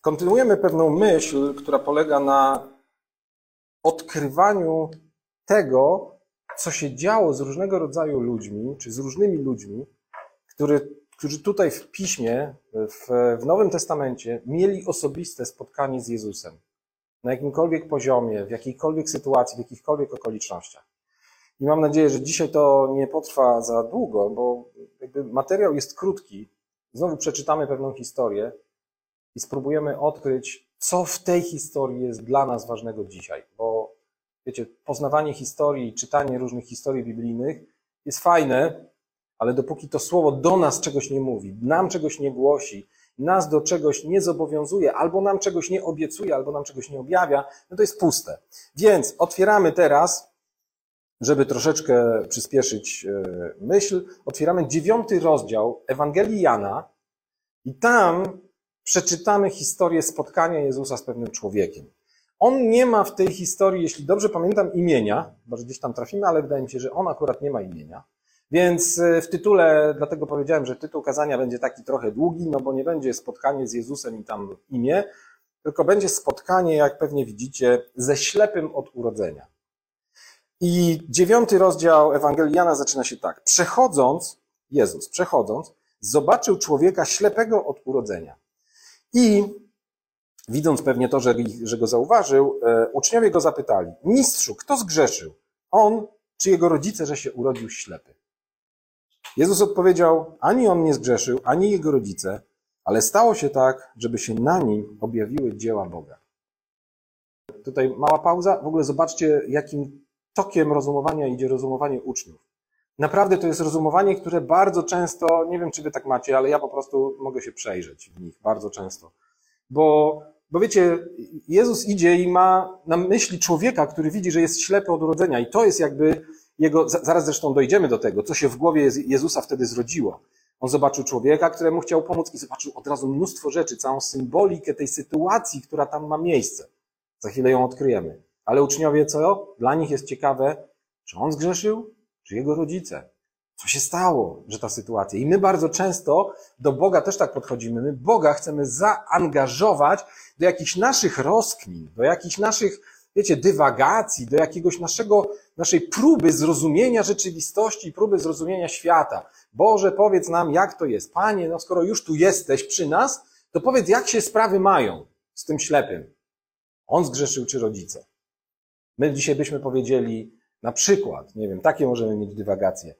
kontynuujemy pewną myśl, która polega na odkrywaniu tego, co się działo z różnego rodzaju ludźmi, czy z różnymi ludźmi, który, którzy tutaj w piśmie, w, w Nowym Testamencie mieli osobiste spotkanie z Jezusem. Na jakimkolwiek poziomie, w jakiejkolwiek sytuacji, w jakichkolwiek okolicznościach. I mam nadzieję, że dzisiaj to nie potrwa za długo, bo materiał jest krótki. Znowu przeczytamy pewną historię i spróbujemy odkryć, co w tej historii jest dla nas ważnego dzisiaj. Bo wiecie, poznawanie historii, czytanie różnych historii biblijnych jest fajne, ale dopóki to słowo do nas czegoś nie mówi, nam czegoś nie głosi, nas do czegoś nie zobowiązuje, albo nam czegoś nie obiecuje, albo nam czegoś nie objawia, no to jest puste. Więc otwieramy teraz, żeby troszeczkę przyspieszyć e, myśl, otwieramy dziewiąty rozdział Ewangelii Jana i tam przeczytamy historię spotkania Jezusa z pewnym człowiekiem. On nie ma w tej historii, jeśli dobrze pamiętam, imienia, może gdzieś tam trafimy, ale wydaje mi się, że on akurat nie ma imienia. Więc e, w tytule, dlatego powiedziałem, że tytuł kazania będzie taki trochę długi, no bo nie będzie spotkanie z Jezusem i tam imię, tylko będzie spotkanie, jak pewnie widzicie, ze ślepym od urodzenia. I dziewiąty rozdział Ewangelii Jana zaczyna się tak. Przechodząc, Jezus, przechodząc, zobaczył człowieka ślepego od urodzenia. I widząc pewnie to, że, że go zauważył, e, uczniowie go zapytali, mistrzu, kto zgrzeszył? On czy jego rodzice, że się urodził ślepy? Jezus odpowiedział, ani on nie zgrzeszył, ani jego rodzice, ale stało się tak, żeby się na nim objawiły dzieła Boga. Tutaj mała pauza. W ogóle zobaczcie, jakim tokiem rozumowania idzie rozumowanie uczniów. Naprawdę to jest rozumowanie, które bardzo często, nie wiem czy wy tak macie, ale ja po prostu mogę się przejrzeć w nich bardzo często. Bo, bo wiecie, Jezus idzie i ma na myśli człowieka, który widzi, że jest ślepy od urodzenia i to jest jakby jego, zaraz zresztą dojdziemy do tego, co się w głowie Jezusa wtedy zrodziło. On zobaczył człowieka, któremu chciał pomóc i zobaczył od razu mnóstwo rzeczy, całą symbolikę tej sytuacji, która tam ma miejsce. Za chwilę ją odkryjemy. Ale uczniowie co? Dla nich jest ciekawe, czy on zgrzeszył, czy jego rodzice. Co się stało, że ta sytuacja? I my bardzo często do Boga też tak podchodzimy. My Boga chcemy zaangażować do jakichś naszych rozkmin, do jakichś naszych, wiecie, dywagacji, do jakiegoś naszego, naszej próby zrozumienia rzeczywistości, próby zrozumienia świata. Boże, powiedz nam, jak to jest. Panie, no skoro już tu jesteś przy nas, to powiedz, jak się sprawy mają z tym ślepym. On zgrzeszył czy rodzice? My dzisiaj byśmy powiedzieli, na przykład, nie wiem, takie możemy mieć dywagacje,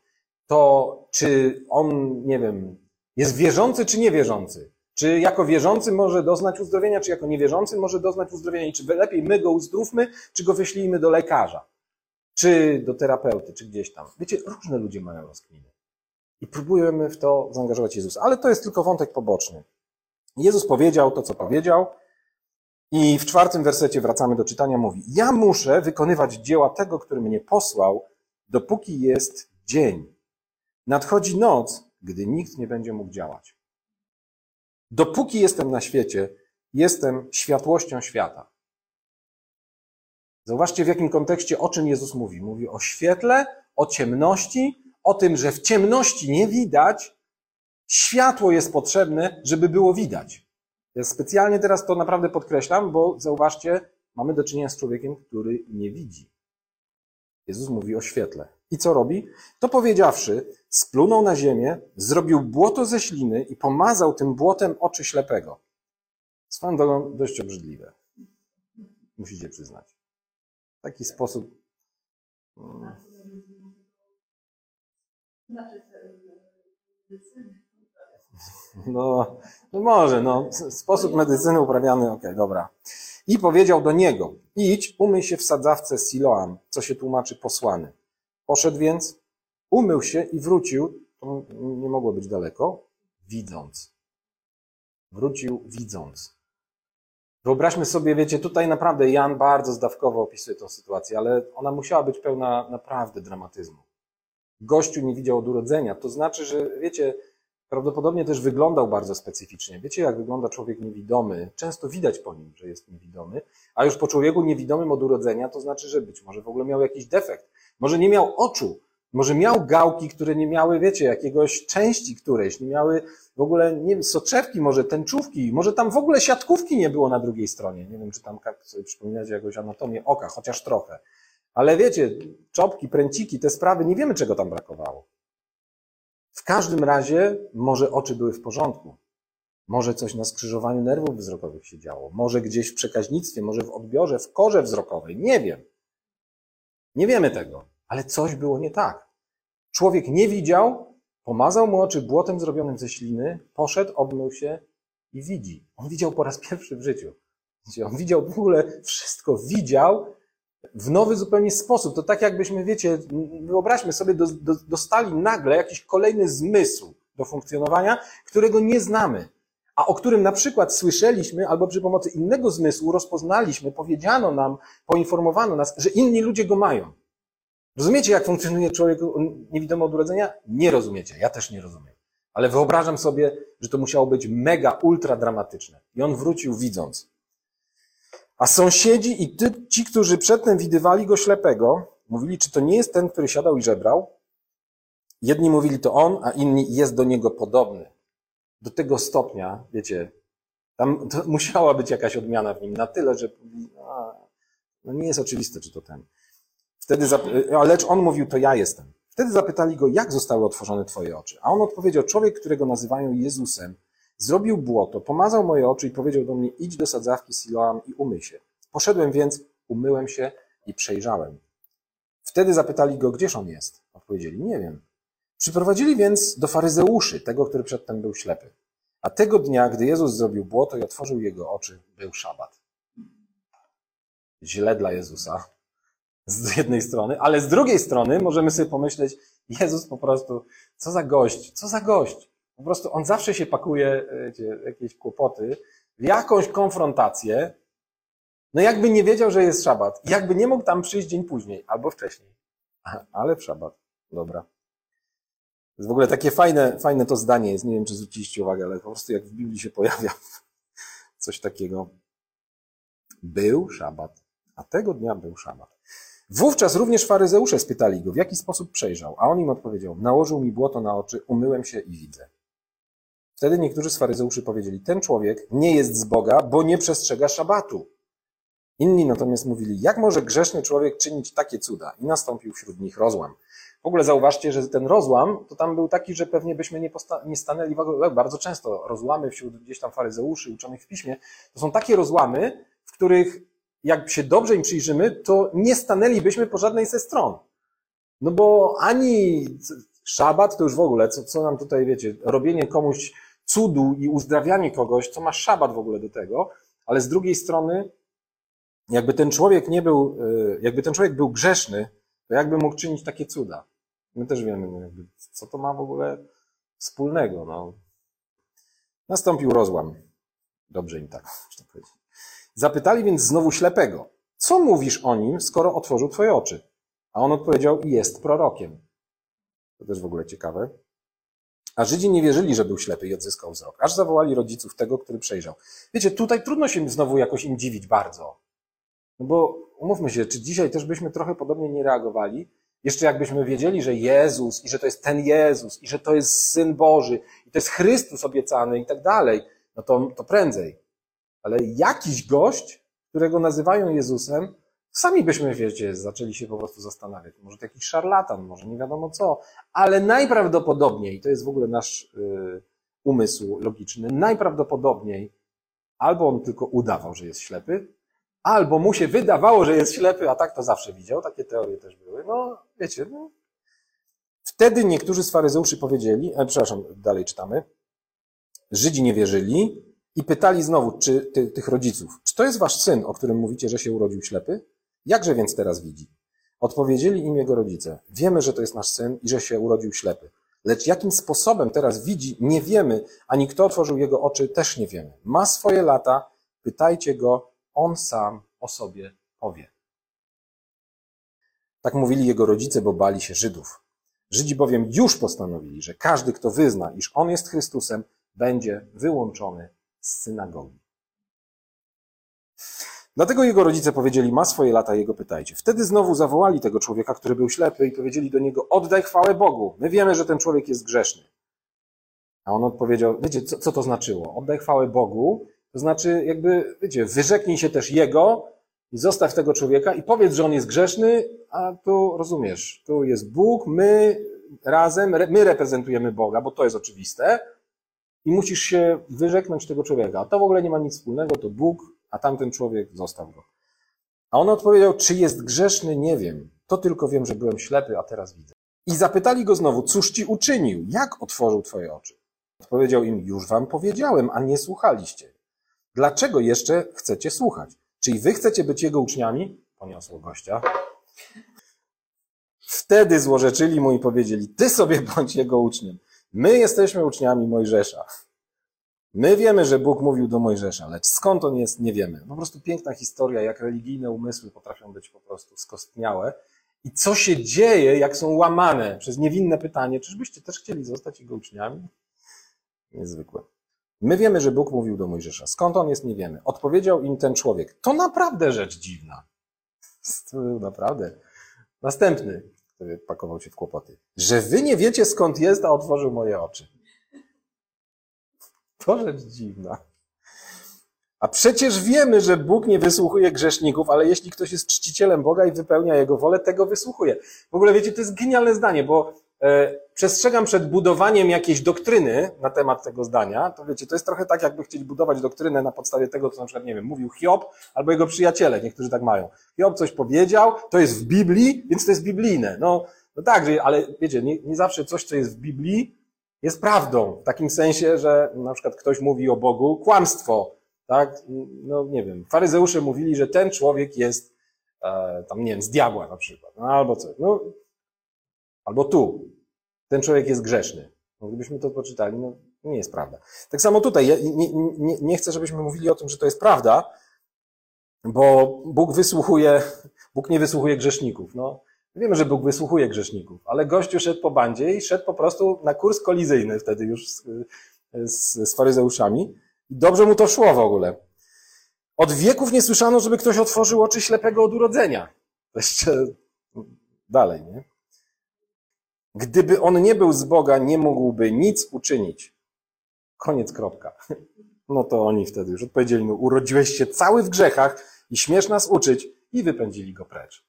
to czy on, nie wiem, jest wierzący czy niewierzący? Czy jako wierzący może doznać uzdrowienia, czy jako niewierzący może doznać uzdrowienia? I czy lepiej my go uzdrówmy, czy go wyślijmy do lekarza? Czy do terapeuty, czy gdzieś tam? Wiecie, różne ludzie mają rozkminy. I próbujemy w to zaangażować Jezusa. Ale to jest tylko wątek poboczny. Jezus powiedział to, co powiedział. I w czwartym wersecie wracamy do czytania, mówi: Ja muszę wykonywać dzieła tego, który mnie posłał, dopóki jest dzień. Nadchodzi noc, gdy nikt nie będzie mógł działać. Dopóki jestem na świecie, jestem światłością świata. Zauważcie, w jakim kontekście, o czym Jezus mówi. Mówi o świetle, o ciemności, o tym, że w ciemności nie widać, światło jest potrzebne, żeby było widać. Ja specjalnie teraz to naprawdę podkreślam, bo zauważcie, mamy do czynienia z człowiekiem, który nie widzi. Jezus mówi o świetle. I co robi? To powiedziawszy, splunął na ziemię, zrobił błoto ze śliny i pomazał tym błotem oczy ślepego. Swoją drogą dość obrzydliwe. Musicie przyznać. W taki sposób. Hmm. No, no może, no, sposób medycyny uprawiany, okej, okay, dobra. I powiedział do niego, idź, umyj się w sadzawce Siloam, co się tłumaczy posłany. Poszedł więc, umył się i wrócił, to nie mogło być daleko, widząc. Wrócił widząc. Wyobraźmy sobie, wiecie, tutaj naprawdę Jan bardzo zdawkowo opisuje tę sytuację, ale ona musiała być pełna naprawdę dramatyzmu. Gościu nie widział od urodzenia. To znaczy, że wiecie, Prawdopodobnie też wyglądał bardzo specyficznie. Wiecie, jak wygląda człowiek niewidomy? Często widać po nim, że jest niewidomy, a już po człowieku niewidomym od urodzenia to znaczy, że być może w ogóle miał jakiś defekt. Może nie miał oczu, Może miał gałki, które nie miały, wiecie, jakiegoś części którejś, nie miały w ogóle, nie wiem, soczewki, może tęczówki, może tam w ogóle siatkówki nie było na drugiej stronie. Nie wiem, czy tam sobie przypominacie jakąś anatomię oka, chociaż trochę. Ale wiecie, czopki, pręciki, te sprawy, nie wiemy, czego tam brakowało. W każdym razie, może oczy były w porządku. Może coś na skrzyżowaniu nerwów wzrokowych się działo. Może gdzieś w przekaźnictwie, może w odbiorze, w korze wzrokowej. Nie wiem. Nie wiemy tego. Ale coś było nie tak. Człowiek nie widział, pomazał mu oczy błotem zrobionym ze śliny, poszedł, obmył się i widzi. On widział po raz pierwszy w życiu. On widział w ogóle wszystko, widział w nowy zupełnie sposób. To tak jakbyśmy, wiecie, wyobraźmy sobie, dostali nagle jakiś kolejny zmysł do funkcjonowania, którego nie znamy, a o którym na przykład słyszeliśmy albo przy pomocy innego zmysłu rozpoznaliśmy, powiedziano nam, poinformowano nas, że inni ludzie go mają. Rozumiecie, jak funkcjonuje człowiek niewidomy od urodzenia? Nie rozumiecie, ja też nie rozumiem. Ale wyobrażam sobie, że to musiało być mega, ultra dramatyczne. I on wrócił widząc. A sąsiedzi i ty, ci, którzy przedtem widywali go ślepego, mówili, czy to nie jest ten, który siadał i żebrał? Jedni mówili to on, a inni jest do niego podobny. Do tego stopnia, wiecie, tam musiała być jakaś odmiana w nim, na tyle, że no, no nie jest oczywiste, czy to ten. Wtedy, lecz on mówił, to ja jestem. Wtedy zapytali go, jak zostały otworzone twoje oczy? A on odpowiedział, człowiek, którego nazywają Jezusem, zrobił błoto, pomazał moje oczy i powiedział do mnie, idź do sadzawki Siloam i umyj się. Poszedłem więc, umyłem się i przejrzałem. Wtedy zapytali go, gdzież on jest? Odpowiedzieli, nie wiem. Przyprowadzili więc do faryzeuszy, tego, który przedtem był ślepy. A tego dnia, gdy Jezus zrobił błoto i otworzył jego oczy, był szabat. Źle dla Jezusa, z jednej strony, ale z drugiej strony możemy sobie pomyśleć, Jezus po prostu, co za gość, co za gość. Po prostu on zawsze się pakuje, wiecie, jakieś kłopoty, w jakąś konfrontację, no jakby nie wiedział, że jest szabat, jakby nie mógł tam przyjść dzień później, albo wcześniej. Ale w szabat. Dobra. To jest w ogóle takie fajne, fajne to zdanie jest, nie wiem, czy zwróciliście uwagę, ale po prostu jak w Biblii się pojawia coś takiego. Był szabat, a tego dnia był szabat. Wówczas również faryzeusze spytali go, w jaki sposób przejrzał, a on im odpowiedział, nałożył mi błoto na oczy, umyłem się i widzę. Wtedy niektórzy z faryzeuszy powiedzieli, ten człowiek nie jest z Boga, bo nie przestrzega szabatu. Inni natomiast mówili, jak może grzeszny człowiek czynić takie cuda? I nastąpił wśród nich rozłam. W ogóle zauważcie, że ten rozłam to tam był taki, że pewnie byśmy nie, nie stanęli w ogóle, bardzo często rozłamy wśród gdzieś tam faryzeuszy uczonych w piśmie, to są takie rozłamy, w których jak się dobrze im przyjrzymy, to nie stanęlibyśmy po żadnej ze stron. No bo ani szabat to już w ogóle, co, co nam tutaj wiecie, robienie komuś cudu i uzdrawianie kogoś, co ma szabat w ogóle do tego, ale z drugiej strony, jakby ten człowiek nie był, e, jakby ten człowiek był grzeszny, to jakby mógł czynić takie cuda. My też wiemy, no jakby, co to ma w ogóle wspólnego. No. Nastąpił rozłam. Dobrze im tak, można powiedzieć. Zapytali więc znowu ślepego, co mówisz o nim, skoro otworzył twoje oczy? A on odpowiedział, jest prorokiem. To też w ogóle ciekawe. A Żydzi nie wierzyli, że był ślepy i odzyskał wzrok, aż zawołali rodziców tego, który przejrzał. Wiecie, tutaj trudno się znowu jakoś im dziwić bardzo. No bo umówmy się, czy dzisiaj też byśmy trochę podobnie nie reagowali? Jeszcze jakbyśmy wiedzieli, że Jezus i że to jest ten Jezus i że to jest Syn Boży i to jest Chrystus obiecany i tak dalej, no to, to prędzej. Ale jakiś gość, którego nazywają Jezusem, sami byśmy, wiecie, zaczęli się po prostu zastanawiać. Może to jakiś szarlatan, może nie wiadomo co, ale najprawdopodobniej, to jest w ogóle nasz yy, umysł logiczny, najprawdopodobniej albo on tylko udawał, że jest ślepy, albo mu się wydawało, że jest ślepy, a tak to zawsze widział. Takie teorie też były. No, wiecie, no. Wtedy niektórzy z faryzeuszy powiedzieli, e, przepraszam, dalej czytamy, Żydzi nie wierzyli i pytali znowu czy, ty, tych rodziców, czy to jest wasz syn, o którym mówicie, że się urodził ślepy? Jakże więc teraz widzi? Odpowiedzieli im jego rodzice, wiemy, że to jest nasz syn i że się urodził ślepy. Lecz jakim sposobem teraz widzi, nie wiemy, ani kto otworzył jego oczy, też nie wiemy. Ma swoje lata, pytajcie go, on sam o sobie powie. Tak mówili jego rodzice, bo bali się Żydów. Żydzi bowiem już postanowili, że każdy, kto wyzna, iż on jest Chrystusem, będzie wyłączony z synagogi. Dlatego jego rodzice powiedzieli, ma swoje lata, jego pytajcie. Wtedy znowu zawołali tego człowieka, który był ślepy i powiedzieli do niego, oddaj chwałę Bogu. My wiemy, że ten człowiek jest grzeszny. A on odpowiedział, wiecie, co, co to znaczyło? Oddaj chwałę Bogu, to znaczy jakby, wiecie, wyrzeknij się też Jego i zostaw tego człowieka i powiedz, że on jest grzeszny, a tu rozumiesz, tu jest Bóg, my razem, my reprezentujemy Boga, bo to jest oczywiste i musisz się wyrzeknąć tego człowieka. A to w ogóle nie ma nic wspólnego, to Bóg, a tamten człowiek, zostaw go. A on odpowiedział, czy jest grzeszny, nie wiem. To tylko wiem, że byłem ślepy, a teraz widzę. I zapytali go znowu, cóż ci uczynił? Jak otworzył twoje oczy? Odpowiedział im, już wam powiedziałem, a nie słuchaliście. Dlaczego jeszcze chcecie słuchać? Czyli wy chcecie być jego uczniami? Poniosło gościa. Wtedy złorzeczyli mu i powiedzieli, ty sobie bądź jego uczniem. My jesteśmy uczniami Mojżesza. My wiemy, że Bóg mówił do Mojżesza, lecz skąd on jest, nie wiemy. Po prostu piękna historia, jak religijne umysły potrafią być po prostu skostniałe. I co się dzieje, jak są łamane przez niewinne pytanie, czyżbyście też chcieli zostać jego uczniami? Niezwykłe. My wiemy, że Bóg mówił do Mojżesza. Skąd on jest, nie wiemy. Odpowiedział im ten człowiek. To naprawdę rzecz dziwna. To naprawdę. Następny, który pakował się w kłopoty. Że wy nie wiecie, skąd jest, a otworzył moje oczy. To rzecz dziwna. A przecież wiemy, że Bóg nie wysłuchuje grzeszników, ale jeśli ktoś jest czcicielem Boga i wypełnia Jego wolę, tego wysłuchuje. W ogóle wiecie, to jest genialne zdanie, bo e, przestrzegam przed budowaniem jakiejś doktryny na temat tego zdania. To wiecie, to jest trochę tak, jakby chcieli budować doktrynę na podstawie tego, co na przykład, nie wiem, mówił Hiob albo jego przyjaciele. Niektórzy tak mają. Hiob coś powiedział, to jest w Biblii, więc to jest biblijne. No, no tak, ale wiecie, nie, nie zawsze coś, co jest w Biblii, jest prawdą. W takim sensie, że na przykład ktoś mówi o Bogu kłamstwo. Tak? No nie wiem. Faryzeusze mówili, że ten człowiek jest e, tam, nie wiem, z diabła na przykład. No, albo coś. No, albo tu. Ten człowiek jest grzeszny. No, gdybyśmy to poczytali, no nie jest prawda. Tak samo tutaj. Ja nie, nie, nie chcę, żebyśmy mówili o tym, że to jest prawda, bo Bóg wysłuchuje, Bóg nie wysłuchuje grzeszników. No, Wiemy, że Bóg wysłuchuje grzeszników, ale gościu szedł po bandzie i szedł po prostu na kurs kolizyjny wtedy już z, z, z faryzeuszami. Dobrze mu to szło w ogóle. Od wieków nie słyszano, żeby ktoś otworzył oczy ślepego od urodzenia. Jeszcze dalej, nie? Gdyby on nie był z Boga, nie mógłby nic uczynić. Koniec, kropka. No to oni wtedy już odpowiedzieli mu, urodziłeś się cały w grzechach i śmiesz nas uczyć i wypędzili go precz.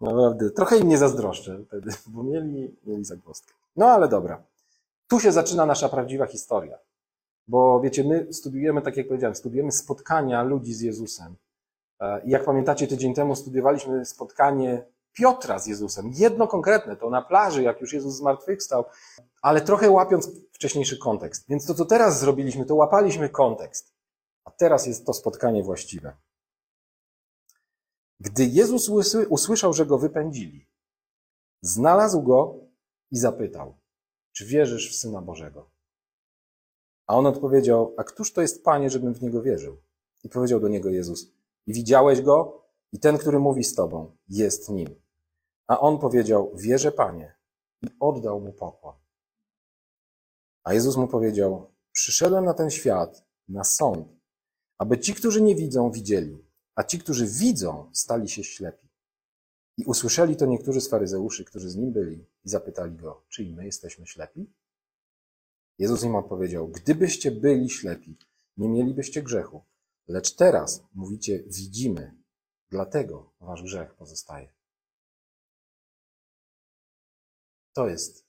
Naprawdę, trochę im nie zazdroszczę wtedy, bo mieli, mieli zagwozdkę. No ale dobra. Tu się zaczyna nasza prawdziwa historia. Bo wiecie, my studiujemy, tak jak powiedziałem, studiujemy spotkania ludzi z Jezusem. E, I jak pamiętacie, tydzień temu studiowaliśmy spotkanie Piotra z Jezusem. Jedno konkretne, to na plaży, jak już Jezus zmartwychwstał, ale trochę łapiąc wcześniejszy kontekst. Więc to, co teraz zrobiliśmy, to łapaliśmy kontekst. A teraz jest to spotkanie właściwe. Gdy Jezus usłyszał, że go wypędzili, znalazł go i zapytał, czy wierzysz w Syna Bożego? A on odpowiedział, a któż to jest Panie, żebym w Niego wierzył? I powiedział do niego Jezus, i widziałeś go? I ten, który mówi z Tobą, jest nim. A on powiedział, wierzę Panie. I oddał mu pokłon. A Jezus mu powiedział, przyszedłem na ten świat, na sąd, aby ci, którzy nie widzą, widzieli, a ci, którzy widzą, stali się ślepi. I usłyszeli to niektórzy z faryzeuszy, którzy z nim byli, i zapytali go, czy i my jesteśmy ślepi? Jezus im odpowiedział, gdybyście byli ślepi, nie mielibyście grzechu, lecz teraz mówicie, widzimy, dlatego wasz grzech pozostaje. To jest,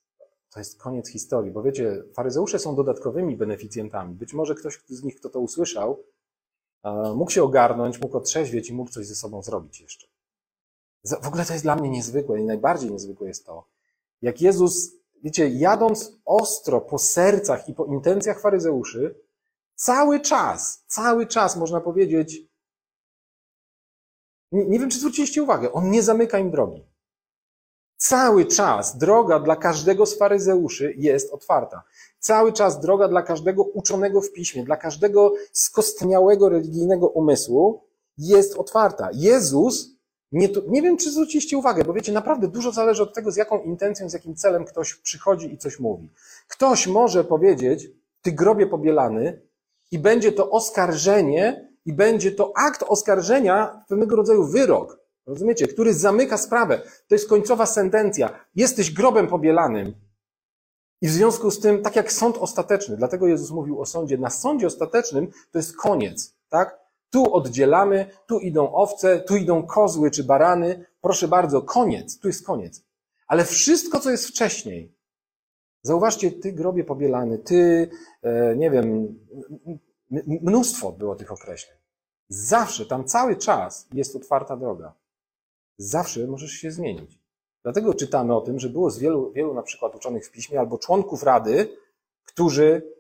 to jest koniec historii, bo wiecie, faryzeusze są dodatkowymi beneficjentami. Być może ktoś z nich, kto to usłyszał, mógł się ogarnąć, mógł otrzeźwieć i mógł coś ze sobą zrobić jeszcze. W ogóle to jest dla mnie niezwykłe i najbardziej niezwykłe jest to, jak Jezus, wiecie, jadąc ostro po sercach i po intencjach faryzeuszy, cały czas, cały czas można powiedzieć, nie, nie wiem, czy zwróciliście uwagę, on nie zamyka im drogi. Cały czas droga dla każdego z faryzeuszy jest otwarta. Cały czas droga dla każdego uczonego w piśmie, dla każdego skostniałego religijnego umysłu jest otwarta. Jezus, nie, nie wiem czy zwróciliście uwagę, bo wiecie, naprawdę dużo zależy od tego, z jaką intencją, z jakim celem ktoś przychodzi i coś mówi. Ktoś może powiedzieć, ty grobie pobielany, i będzie to oskarżenie i będzie to akt oskarżenia, pewnego rodzaju wyrok, rozumiecie, który zamyka sprawę. To jest końcowa sentencja. Jesteś grobem pobielanym. I w związku z tym, tak jak sąd ostateczny, dlatego Jezus mówił o sądzie, na sądzie ostatecznym to jest koniec, tak? Tu oddzielamy, tu idą owce, tu idą kozły czy barany. Proszę bardzo, koniec, tu jest koniec. Ale wszystko, co jest wcześniej, zauważcie, ty grobie pobielany, ty, e, nie wiem, mnóstwo było tych określeń. Zawsze, tam cały czas jest otwarta droga. Zawsze możesz się zmienić. Dlatego czytamy o tym, że było z wielu, wielu na przykład uczonych w piśmie albo członków rady, którzy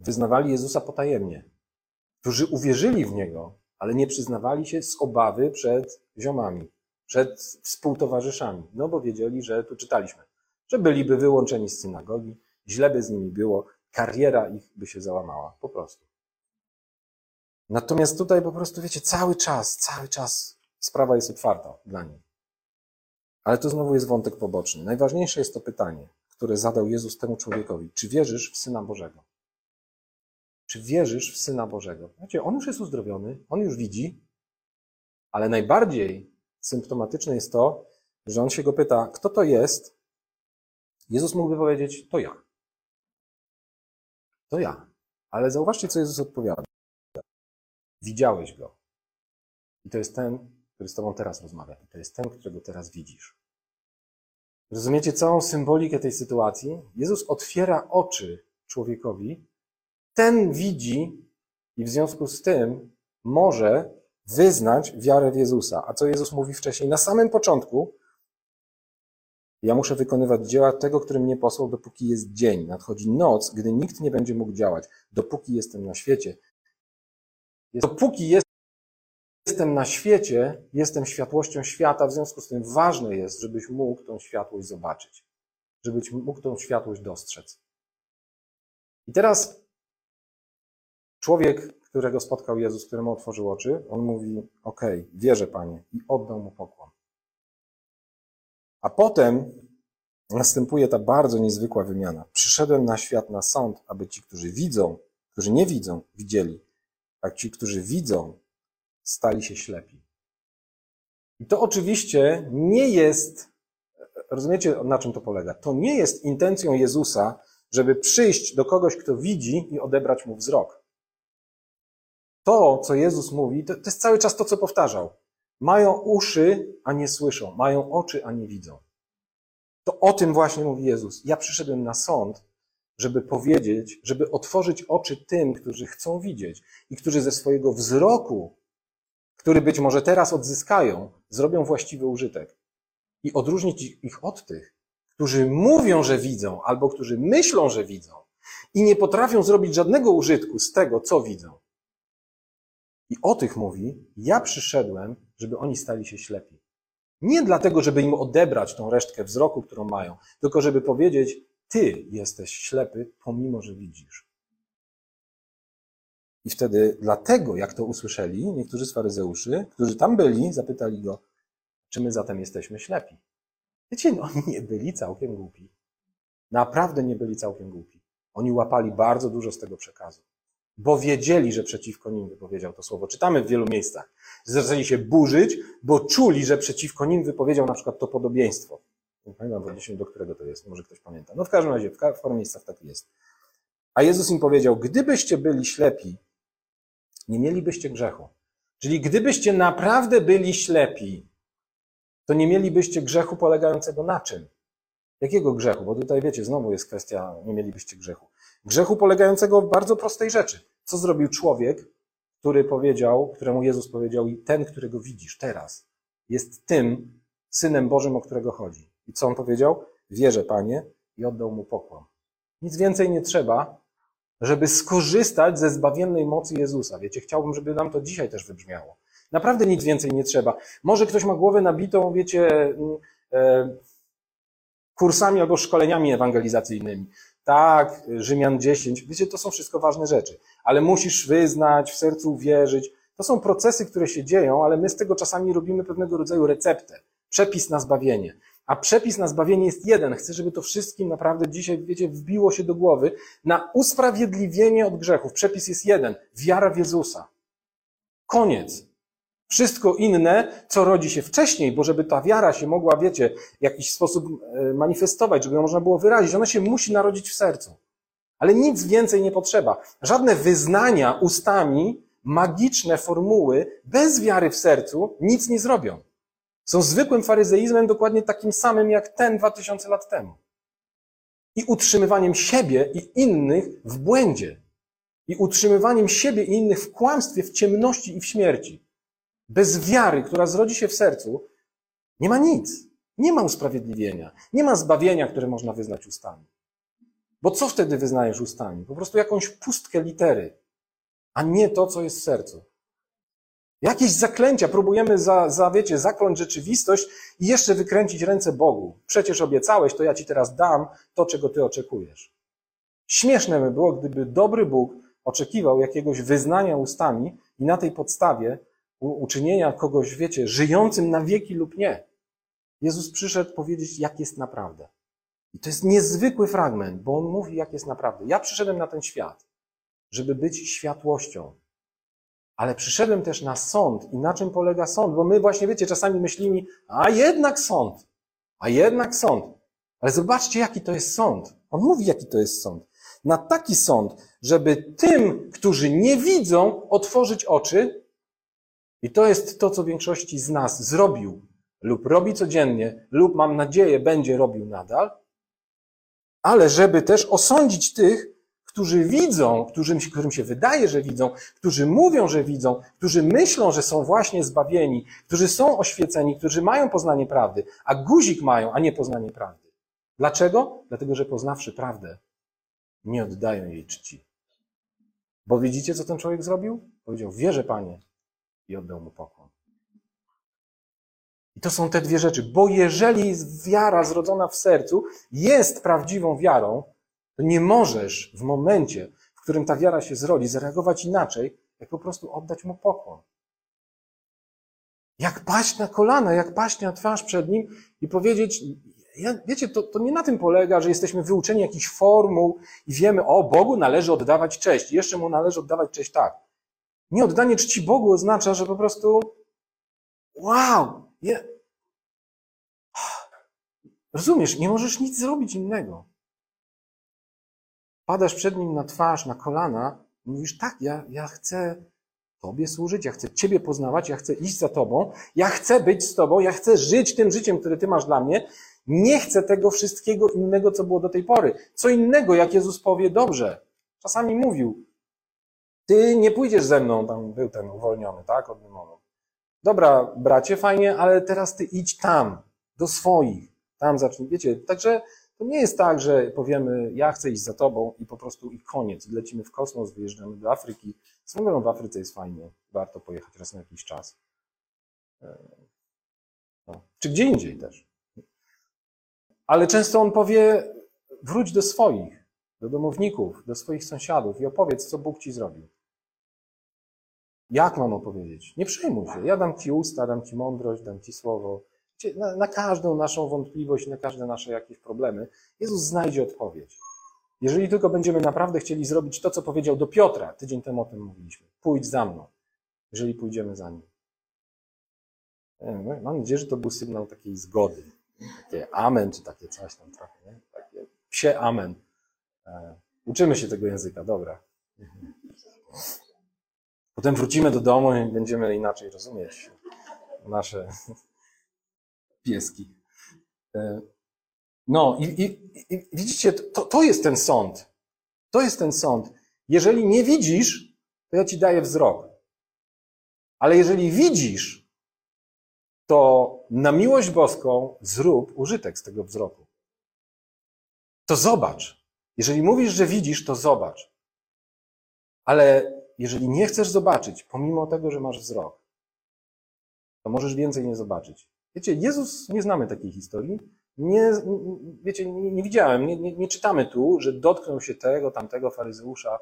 wyznawali Jezusa potajemnie, którzy uwierzyli w Niego, ale nie przyznawali się z obawy przed ziomami, przed współtowarzyszami, no bo wiedzieli, że tu czytaliśmy, że byliby wyłączeni z synagogi, źle by z nimi było, kariera ich by się załamała, po prostu. Natomiast tutaj po prostu, wiecie, cały czas, cały czas sprawa jest otwarta dla nich. Ale to znowu jest wątek poboczny. Najważniejsze jest to pytanie, które zadał Jezus temu człowiekowi. Czy wierzysz w Syna Bożego? Czy wierzysz w Syna Bożego? Wiecie, on już jest uzdrowiony, on już widzi, ale najbardziej symptomatyczne jest to, że on się go pyta, kto to jest? Jezus mógłby powiedzieć, to ja. To ja. Ale zauważcie, co Jezus odpowiada. Widziałeś go. I to jest ten, który z Tobą teraz rozmawia. I to jest ten, którego teraz widzisz. Rozumiecie całą symbolikę tej sytuacji? Jezus otwiera oczy człowiekowi, ten widzi i w związku z tym może wyznać wiarę w Jezusa. A co Jezus mówi wcześniej? Na samym początku, ja muszę wykonywać dzieła tego, który mnie posłał, dopóki jest dzień. Nadchodzi noc, gdy nikt nie będzie mógł działać. Dopóki jestem na świecie. Dopóki jestem na świecie, jestem światłością świata, w związku z tym ważne jest, żebyś mógł tą światłość zobaczyć. Żebyś mógł tą światłość dostrzec. I teraz człowiek, którego spotkał Jezus, któremu otworzył oczy, on mówi: OK, wierzę, panie, i oddał mu pokłon. A potem następuje ta bardzo niezwykła wymiana. Przyszedłem na świat na sąd, aby ci, którzy widzą, którzy nie widzą, widzieli, a ci, którzy widzą, stali się ślepi. I to oczywiście nie jest, rozumiecie, na czym to polega? To nie jest intencją Jezusa, żeby przyjść do kogoś, kto widzi i odebrać mu wzrok. To, co Jezus mówi, to, to jest cały czas to, co powtarzał. Mają uszy, a nie słyszą. Mają oczy, a nie widzą. To o tym właśnie mówi Jezus. Ja przyszedłem na sąd, żeby powiedzieć, żeby otworzyć oczy tym, którzy chcą widzieć i którzy ze swojego wzroku, który być może teraz odzyskają, zrobią właściwy użytek. I odróżnić ich od tych, którzy mówią, że widzą, albo którzy myślą, że widzą i nie potrafią zrobić żadnego użytku z tego, co widzą. I o tych mówi, ja przyszedłem, żeby oni stali się ślepi. Nie dlatego, żeby im odebrać tą resztkę wzroku, którą mają, tylko żeby powiedzieć, ty jesteś ślepy, pomimo, że widzisz. I wtedy, dlatego, jak to usłyszeli, niektórzy z faryzeuszy, którzy tam byli, zapytali go, czy my zatem jesteśmy ślepi. Wiecie, no, oni nie byli całkiem głupi. Naprawdę nie byli całkiem głupi. Oni łapali bardzo dużo z tego przekazu bo wiedzieli, że przeciwko nim wypowiedział to słowo. Czytamy w wielu miejscach. Zaczęli się burzyć, bo czuli, że przeciwko nim wypowiedział na przykład to podobieństwo. Nie pamiętam w odniesieniu do którego to jest, może ktoś pamięta. No w każdym razie, w paru miejscach tak jest. A Jezus im powiedział, gdybyście byli ślepi, nie mielibyście grzechu. Czyli gdybyście naprawdę byli ślepi, to nie mielibyście grzechu polegającego na czym? Jakiego grzechu? Bo tutaj wiecie, znowu jest kwestia, nie mielibyście grzechu. Grzechu polegającego w bardzo prostej rzeczy. Co zrobił człowiek, który powiedział, któremu Jezus powiedział, i ten, którego widzisz teraz, jest tym synem Bożym, o którego chodzi. I co on powiedział? Wierzę, Panie, i oddał mu pokłon. Nic więcej nie trzeba, żeby skorzystać ze zbawiennej mocy Jezusa. Wiecie, chciałbym, żeby nam to dzisiaj też wybrzmiało. Naprawdę nic więcej nie trzeba. Może ktoś ma głowę nabitą, wiecie, mm, e, kursami albo szkoleniami ewangelizacyjnymi. Tak, Rzymian 10, wiecie, to są wszystko ważne rzeczy, ale musisz wyznać, w sercu wierzyć. To są procesy, które się dzieją, ale my z tego czasami robimy pewnego rodzaju receptę, przepis na zbawienie. A przepis na zbawienie jest jeden. Chcę, żeby to wszystkim naprawdę dzisiaj, wiecie, wbiło się do głowy. Na usprawiedliwienie od grzechów przepis jest jeden. Wiara w Jezusa. Koniec. Wszystko inne, co rodzi się wcześniej, bo żeby ta wiara się mogła, wiecie, w jakiś sposób e, manifestować, żeby ją można było wyrazić, ona się musi narodzić w sercu. Ale nic więcej nie potrzeba. Żadne wyznania ustami, magiczne formuły, bez wiary w sercu, nic nie zrobią. Są zwykłym faryzeizmem, dokładnie takim samym jak ten dwa tysiące lat temu. I utrzymywaniem siebie i innych w błędzie. I utrzymywaniem siebie i innych w kłamstwie, w ciemności i w śmierci. Bez wiary, która zrodzi się w sercu, nie ma nic. Nie ma usprawiedliwienia. Nie ma zbawienia, które można wyznać ustami. Bo co wtedy wyznajesz ustami? Po prostu jakąś pustkę litery, a nie to, co jest w sercu. Jakieś zaklęcia próbujemy za, za, wiecie, zakląć rzeczywistość i jeszcze wykręcić ręce Bogu. Przecież obiecałeś, to ja ci teraz dam to, czego ty oczekujesz. Śmieszne by było, gdyby dobry Bóg oczekiwał jakiegoś wyznania ustami i na tej podstawie uczynienia kogoś, wiecie, żyjącym na wieki lub nie. Jezus przyszedł powiedzieć, jak jest naprawdę. I to jest niezwykły fragment, bo on mówi, jak jest naprawdę. Ja przyszedłem na ten świat, żeby być światłością. Ale przyszedłem też na sąd. I na czym polega sąd? Bo my właśnie, wiecie, czasami myślimy, a jednak sąd. A jednak sąd. Ale zobaczcie, jaki to jest sąd. On mówi, jaki to jest sąd. Na taki sąd, żeby tym, którzy nie widzą, otworzyć oczy. I to jest to, co większości z nas zrobił lub robi codziennie, lub mam nadzieję będzie robił nadal, ale żeby też osądzić tych, którzy widzą, którym, którym się wydaje, że widzą, którzy mówią, że widzą, którzy myślą, że są właśnie zbawieni, którzy są oświeceni, którzy mają poznanie prawdy, a guzik mają, a nie poznanie prawdy. Dlaczego? Dlatego, że poznawszy prawdę, nie oddają jej czci. Bo widzicie, co ten człowiek zrobił? Powiedział, wierzę Panie i oddał mu pokłon. I to są te dwie rzeczy, bo jeżeli wiara zrodzona w sercu jest prawdziwą wiarą, to nie możesz w momencie, w którym ta wiara się zrodzi, zareagować inaczej, jak po prostu oddać mu pokłon. Jak paść na kolana, jak paść na twarz przed nim i powiedzieć, ja, wiecie, to, to nie na tym polega, że jesteśmy wyuczeni jakichś formuł i wiemy, o Bogu należy oddawać cześć, jeszcze mu należy oddawać cześć tak. Nie oddanie czci Bogu oznacza, że po prostu wow, nie. Rozumiesz, nie możesz nic zrobić innego. Padasz przed nim na twarz, na kolana, mówisz, tak, ja, ja chcę Tobie służyć, ja chcę Ciebie poznawać, ja chcę iść za Tobą, ja chcę być z Tobą, ja chcę żyć tym życiem, które Ty masz dla mnie. Nie chcę tego wszystkiego innego, co było do tej pory. Co innego, jak Jezus powie, dobrze. Czasami mówił, Ty nie pójdziesz ze mną, tam był ten uwolniony, tak, od demonów. Dobra, bracie, fajnie, ale teraz Ty idź tam, do swoich. Tam zacznij, wiecie, także to nie jest tak, że powiemy, ja chcę iść za tobą i po prostu i koniec. Lecimy w kosmos, wyjeżdżamy do Afryki. Swoją w Afryce jest fajnie, warto pojechać raz na jakiś czas. E, no. Czy gdzie indziej też. Ale często on powie, wróć do swoich, do domowników, do swoich sąsiadów i opowiedz, co Bóg ci zrobił. Jak mam opowiedzieć? Nie przejmuj się. Ja dam ci usta, dam ci mądrość, dam ci słowo. Na, na każdą naszą wątpliwość, na każde nasze jakieś problemy, Jezus znajdzie odpowiedź. Jeżeli tylko będziemy naprawdę chcieli zrobić to, co powiedział do Piotra, tydzień temu o tym mówiliśmy, pójdź za mną, jeżeli pójdziemy za nim. Mam nadzieję, że to był sygnał takiej zgody. Takie amen, czy takie coś tam trochę, nie? Takie psie amen. E, uczymy się tego języka, dobra. Potem wrócimy do domu i będziemy inaczej rozumieć nasze E, no i, i, i widzicie, to, to jest ten sąd. To jest ten sąd. Jeżeli nie widzisz, to ja ci daję wzrok. Ale jeżeli widzisz, to na miłość boską zrób użytek z tego wzroku. To zobacz. Jeżeli mówisz, że widzisz, to zobacz. Ale jeżeli nie chcesz zobaczyć, pomimo tego, że masz wzrok, to możesz więcej nie zobaczyć. Wiecie, Jezus, nie znamy takiej historii. Nie, wiecie, nie, nie widziałem, nie, nie, nie, czytamy tu, że dotknął się tego, tamtego faryzeusza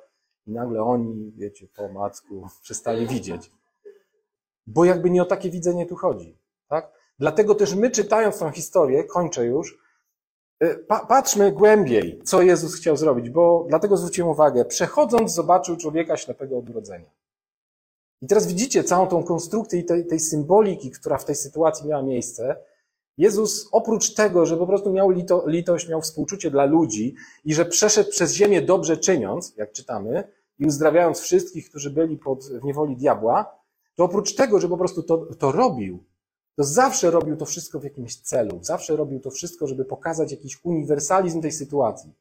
i nagle oni, wiecie, po macku przestali widzieć. Bo jakby nie o takie widzenie tu chodzi. Tak? Dlatego też my czytając tą historię, kończę już, y, pa, patrzmy głębiej, co Jezus chciał zrobić, bo dlatego zwróciłem uwagę, przechodząc zobaczył człowieka ślepego od urodzenia. I teraz widzicie całą tą konstrukcję i tej, tej symboliki, która w tej sytuacji miała miejsce. Jezus oprócz tego, że po prostu miał lito, litość, miał współczucie dla ludzi i że przeszedł przez ziemię dobrze czyniąc, jak czytamy, i uzdrawiając wszystkich, którzy byli pod, w niewoli diabła, to oprócz tego, że po prostu to, to robił, to zawsze robił to wszystko w jakimś celu. Zawsze robił to wszystko, żeby pokazać jakiś uniwersalizm tej sytuacji.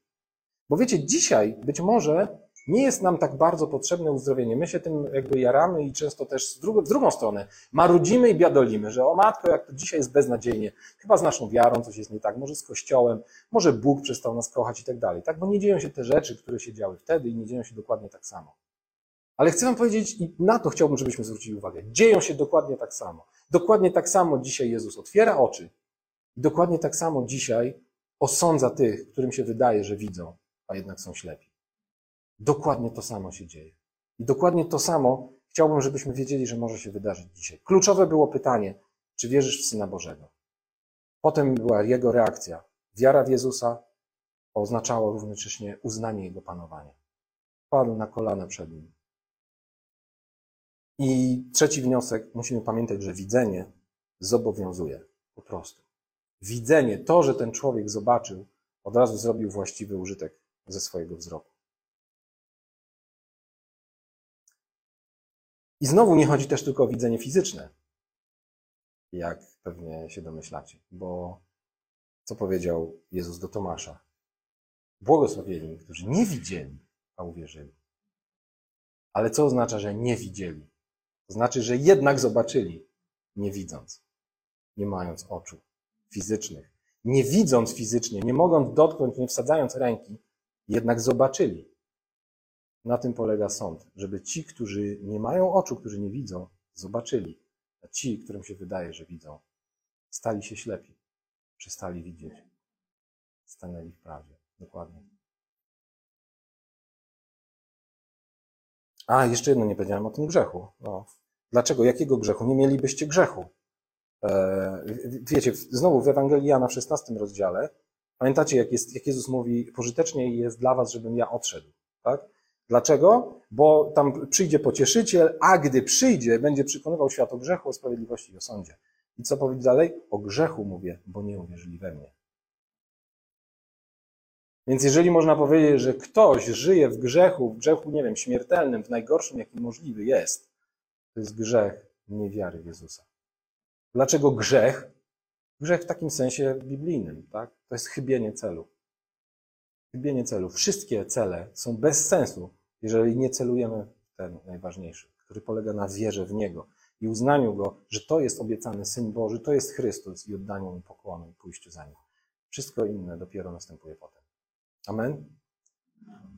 Bo wiecie, dzisiaj być może nie jest nam tak bardzo potrzebne uzdrowienie. My się tym jakby jaramy i często też z, z drugą stronę marudzimy i biadolimy, że o matko, jak to dzisiaj jest beznadziejnie. Chyba z naszą wiarą coś jest nie tak, może z Kościołem, może Bóg przestał nas kochać i tak dalej. Tak, bo nie dzieją się te rzeczy, które się działy wtedy i nie dzieją się dokładnie tak samo. Ale chcę wam powiedzieć, i na to chciałbym, żebyśmy zwrócili uwagę. Dzieją się dokładnie tak samo. Dokładnie tak samo dzisiaj Jezus otwiera oczy. I dokładnie tak samo dzisiaj osądza tych, którym się wydaje, że widzą, a jednak są ślepi. Dokładnie to samo się dzieje. I dokładnie to samo chciałbym, żebyśmy wiedzieli, że może się wydarzyć dzisiaj. Kluczowe było pytanie, czy wierzysz w Syna Bożego? Potem była jego reakcja. Wiara w Jezusa oznaczała równocześnie uznanie Jego panowania. Padł na kolana przed Nim. I trzeci wniosek, musimy pamiętać, że widzenie zobowiązuje. Po prostu. Widzenie, to, że ten człowiek zobaczył, od razu zrobił właściwy użytek ze swojego wzroku. I znowu nie chodzi też tylko o widzenie fizyczne, jak pewnie się domyślacie, bo co powiedział Jezus do Tomasza? Błogosławieni, którzy nie widzieli, a uwierzyli. Ale co oznacza, że nie widzieli? To znaczy, że jednak zobaczyli, nie widząc, nie mając oczu fizycznych. Nie widząc fizycznie, nie mogąc dotknąć, nie wsadzając ręki, jednak zobaczyli. Na tym polega sąd, żeby ci, którzy nie mają oczu, którzy nie widzą, zobaczyli, a ci, którym się wydaje, że widzą, stali się ślepi, przestali widzieć, stanęli w prawdzie. Dokładnie. A, jeszcze jedno nie powiedziałem o tym grzechu. No. Dlaczego? Jakiego grzechu? Nie mielibyście grzechu. E, wiecie, znowu w Ewangelii Jana w 16 rozdziale, pamiętacie, jak, jest, jak Jezus mówi, pożytecznie jest dla was, żebym ja odszedł. Tak? Dlaczego? Bo tam przyjdzie pocieszyciel, a gdy przyjdzie, będzie przekonywał świat o grzechu, o sprawiedliwości i o sądzie. I co powiedzieć dalej? O grzechu mówię, bo nie uwierzyli we mnie. Więc jeżeli można powiedzieć, że ktoś żyje w grzechu, w grzechu, nie wiem, śmiertelnym, w najgorszym, jaki możliwy jest, to jest grzech niewiary w Jezusa. Dlaczego grzech? Grzech w takim sensie biblijnym, tak? To jest chybienie celu. Chybienie celu. Wszystkie cele są bez sensu, jeżeli nie celujemy w ten najważniejszy, który polega na wierze w Niego i uznaniu Go, że to jest obiecany Syn Boży, to jest Chrystus i oddaniu Mu pokłonu i pójściu za Nim. Wszystko inne dopiero następuje potem. Amen?